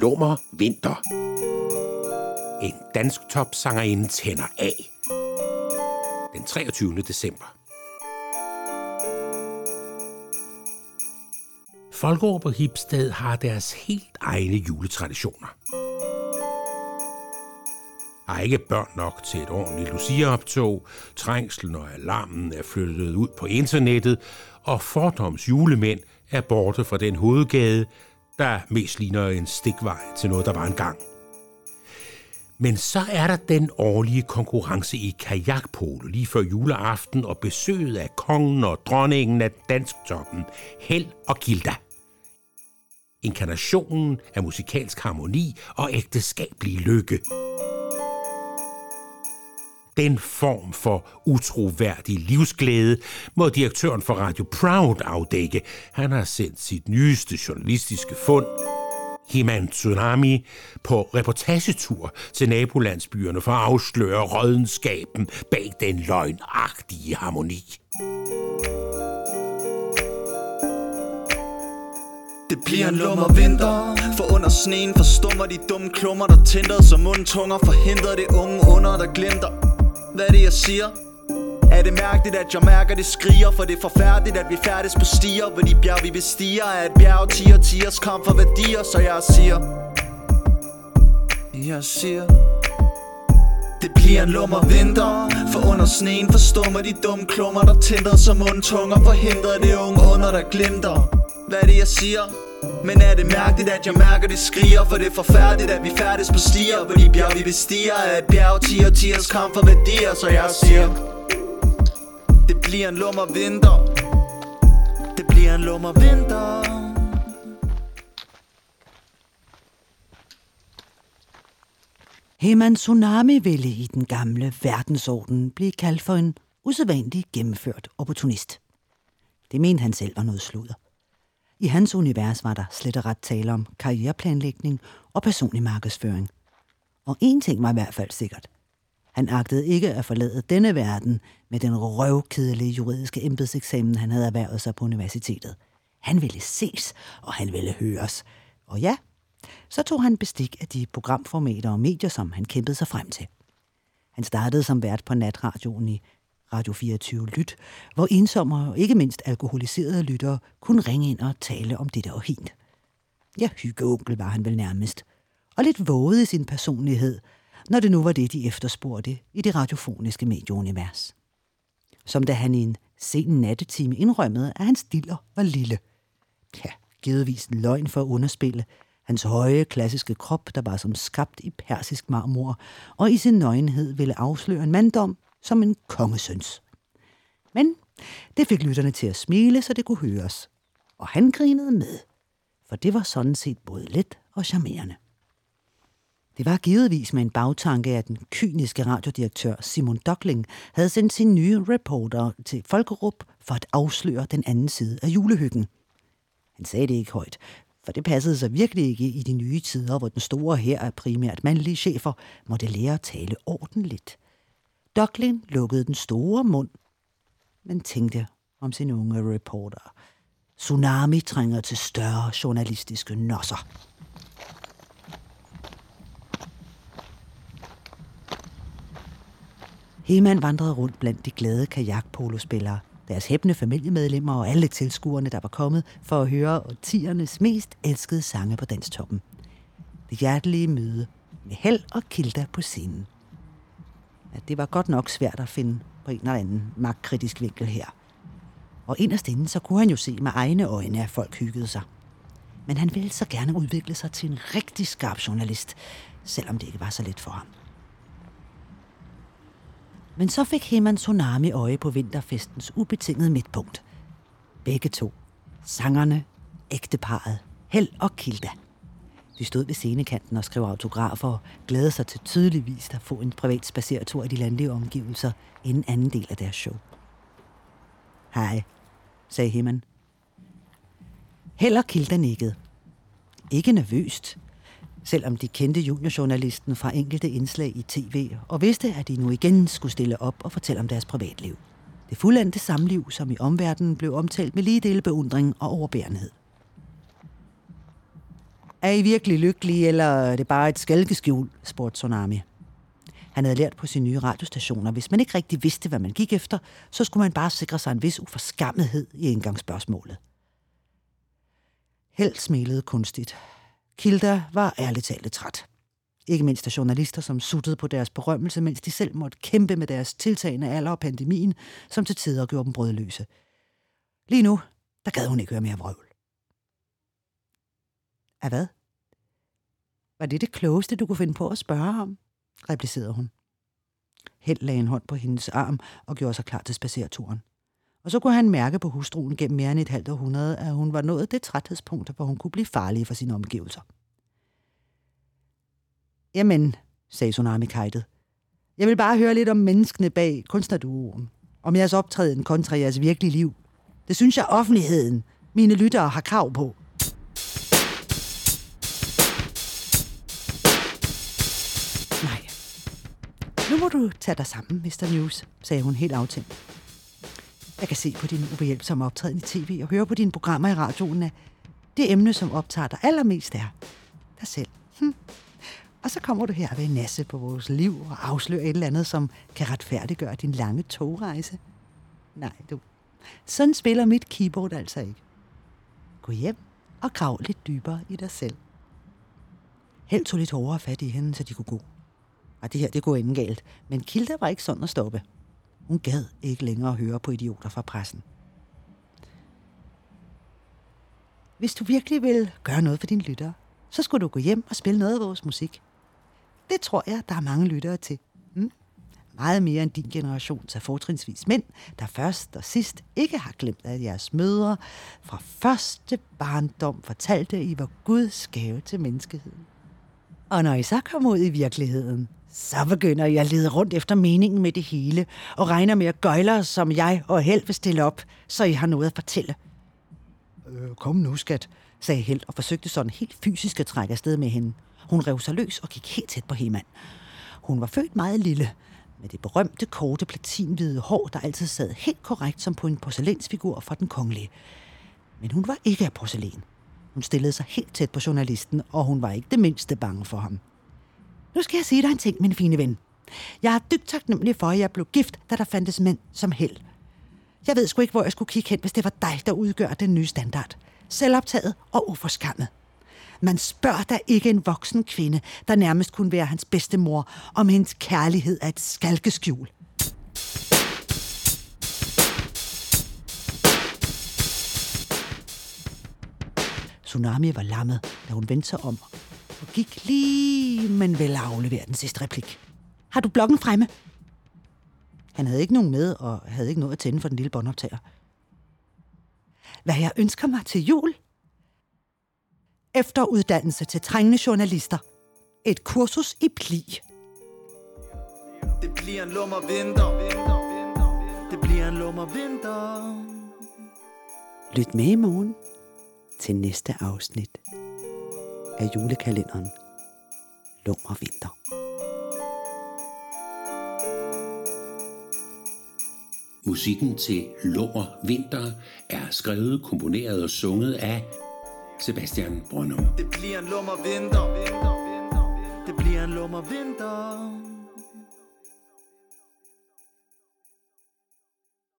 Lummer Vinter. En dansk topsangerinde tænder af. Den 23. december. Folkeår på Hipsted har deres helt egne juletraditioner. Har ikke børn nok til et ordentligt Lucia-optog, trængslen og alarmen er flyttet ud på internettet, og fordoms julemænd er borte fra den hovedgade, der mest ligner en stikvej til noget, der var engang. Men så er der den årlige konkurrence i kajakpolo lige før juleaften og besøget af kongen og dronningen af dansktoppen, Held og Gilda. Inkarnationen af musikalsk harmoni og ægteskabelig lykke – den form for utroværdig livsglæde må direktøren for Radio Proud afdække. Han har sendt sit nyeste journalistiske fund, Himan Tsunami, på reportagetur til nabolandsbyerne for at afsløre rådenskaben bag den løgnagtige harmoni. Det bliver en lummer vinter For under sneen forstummer de dumme klummer Der tænder som mundtunger Forhindrer det unge under der glemter hvad er det jeg siger? Er det mærkeligt at jeg mærker det skriger? For det er forfærdeligt at vi færdes på stier. Hvor de bjerg vi bestiger er et bjerg. Tiger tiers kom for værdier Så jeg siger. Jeg siger. Det bliver en lummer vinter. For under sneen forstummer de dumme klummer Der tænder som mundtunger Forhindrer det unge under der glimter. Hvad er det jeg siger? Men er det mærkeligt, at jeg mærker det skriger? For det er forfærdeligt, at vi færdes på stier. Hvor de bjerg vi bestiger er et bjerg Tiger tiers kamp for værdier Så jeg siger. Det bliver en lummer vinter. Det bliver en lummer vinter. Heman Tsunami ville i den gamle verdensorden blive kaldt for en usædvanlig gennemført opportunist. Det mente han selv var noget sludder. I hans univers var der slet og ret tale om karriereplanlægning og personlig markedsføring. Og en ting var i hvert fald sikkert. Han agtede ikke at forlade denne verden med den røvkedelige juridiske embedseksamen, han havde erhvervet sig på universitetet. Han ville ses, og han ville høres. Og ja, så tog han bestik af de programformater og medier, som han kæmpede sig frem til. Han startede som vært på natradioen i Radio 24 Lyt, hvor ensomme og ikke mindst alkoholiserede lyttere kunne ringe ind og tale om det, der var hint. Ja, hyggeonkel var han vel nærmest. Og lidt våget i sin personlighed, når det nu var det, de efterspurgte i det radiofoniske medieunivers. Som da han i en sen nattetime indrømmede, at hans diller var lille. Ja, givetvis løgn for at underspille, Hans høje, klassiske krop, der var som skabt i persisk marmor, og i sin nøgenhed ville afsløre en manddom, som en kongesøns. Men det fik lytterne til at smile, så det kunne høres. Og han grinede med, for det var sådan set både let og charmerende. Det var givetvis med en bagtanke, at den kyniske radiodirektør Simon Dockling havde sendt sin nye reporter til Folkerup for at afsløre den anden side af julehyggen. Han sagde det ikke højt, for det passede sig virkelig ikke i de nye tider, hvor den store her af primært mandlige chefer måtte lære at tale ordentligt. Ducklin lukkede den store mund, men tænkte om sin unge reporter. Tsunami trænger til større journalistiske nosser. Heman vandrede rundt blandt de glade kajakpolospillere, deres hæbne familiemedlemmer og alle tilskuerne, der var kommet for at høre årtiernes mest elskede sange på danstoppen. Det hjertelige møde med Held og kilder på scenen at det var godt nok svært at finde på en eller anden magtkritisk vinkel her. Og inderst inde, så kunne han jo se med egne øjne, at folk hyggede sig. Men han ville så gerne udvikle sig til en rigtig skarp journalist, selvom det ikke var så let for ham. Men så fik Heman Tsunami øje på vinterfestens ubetingede midtpunkt. Begge to. Sangerne, ægteparet, Held og Kilda. De stod ved scenekanten og skrev autografer og glædede sig til tydeligvis at få en privat spaceretur i de landlige omgivelser inden anden del af deres show. Hej, sagde Heman. Heller Kilda nikkede. Ikke nervøst, selvom de kendte juniorjournalisten fra enkelte indslag i tv og vidste, at de nu igen skulle stille op og fortælle om deres privatliv. Det fuldendte samliv, som i omverdenen blev omtalt med lige dele beundring og overbærenhed. Er I virkelig lykkelige, eller er det bare et skalkeskjul, spurgte Tsunami. Han havde lært på sin nye radiostation, at hvis man ikke rigtig vidste, hvad man gik efter, så skulle man bare sikre sig en vis uforskammethed i indgangsspørgsmålet. Held smilede kunstigt. Kilda var ærligt talt træt. Ikke mindst af journalister, som suttede på deres berømmelse, mens de selv måtte kæmpe med deres tiltagende alder og pandemien, som til tider gjorde dem brødløse. Lige nu, der gad hun ikke høre mere vrøvl. Af hvad? Var det det klogeste, du kunne finde på at spørge om? replicerede hun. Held lagde en hånd på hendes arm og gjorde sig klar til spacerturen. Og så kunne han mærke på hustruen gennem mere end et halvt århundrede, at hun var nået det træthedspunkt, hvor hun kunne blive farlig for sine omgivelser. Jamen, sagde Tsunami kajtet. Jeg vil bare høre lidt om menneskene bag kunstnerduoen. Om jeres optræden kontra jeres virkelige liv. Det synes jeg offentligheden, mine lyttere, har krav på. Du tage dig sammen, Mr. News, sagde hun helt aftændt. Jeg kan se på din ubehjælpsomme optræden i tv og høre på dine programmer i radioen, at det emne, som optager dig allermest er dig selv. Hm. Og så kommer du her ved nasse på vores liv og afslører et eller andet, som kan retfærdiggøre din lange togrejse. Nej, du. Sådan spiller mit keyboard altså ikke. Gå hjem og grav lidt dybere i dig selv. Held tog lidt hårdere fat i hende, så de kunne gå at det her, det går ingen galt. Men Kilda var ikke sådan at stoppe. Hun gad ikke længere høre på idioter fra pressen. Hvis du virkelig vil gøre noget for dine lyttere, så skulle du gå hjem og spille noget af vores musik. Det tror jeg, der er mange lyttere til. Mm? Meget mere end din generation af fortrinsvis mænd, der først og sidst ikke har glemt, at jeres mødre fra første barndom fortalte, I var Guds gave til menneskeheden. Og når I så kommer ud i virkeligheden, så begynder jeg at lede rundt efter meningen med det hele, og regner med at gøjler, som jeg og Held vil stille op, så I har noget at fortælle. Øh, kom nu, skat, sagde Held og forsøgte sådan helt fysisk at trække afsted med hende. Hun rev sig løs og gik helt tæt på Heman. Hun var født meget lille, med det berømte, korte, platinhvide hår, der altid sad helt korrekt som på en porcelænsfigur fra den kongelige. Men hun var ikke af porcelæn. Hun stillede sig helt tæt på journalisten, og hun var ikke det mindste bange for ham. Nu skal jeg sige dig en ting, min fine ven. Jeg er dybt taknemmelig for, at jeg blev gift, da der fandtes mænd som held. Jeg ved sgu ikke, hvor jeg skulle kigge hen, hvis det var dig, der udgør den nye standard. Selvoptaget og uforskammet. Man spørger da ikke en voksen kvinde, der nærmest kunne være hans bedste mor, om hendes kærlighed er et skalkeskjul. Tsunami var lammet, da hun vendte sig om og gik lige, men vel at aflevere den sidste replik. Har du bloggen fremme? Han havde ikke nogen med, og havde ikke noget at tænde for den lille båndoptager. Hvad jeg ønsker mig til jul? Efteruddannelse til trængende journalister. Et kursus i pli. Det bliver en lummer vinter. Det bliver en lummer vinter. Lyt med i morgen til næste afsnit af julekalenderen Lummer Vinter. Musikken til Lummer Vinter er skrevet, komponeret og sunget af Sebastian Brønum. Det bliver en lummer vinter. Det bliver en lummer vinter.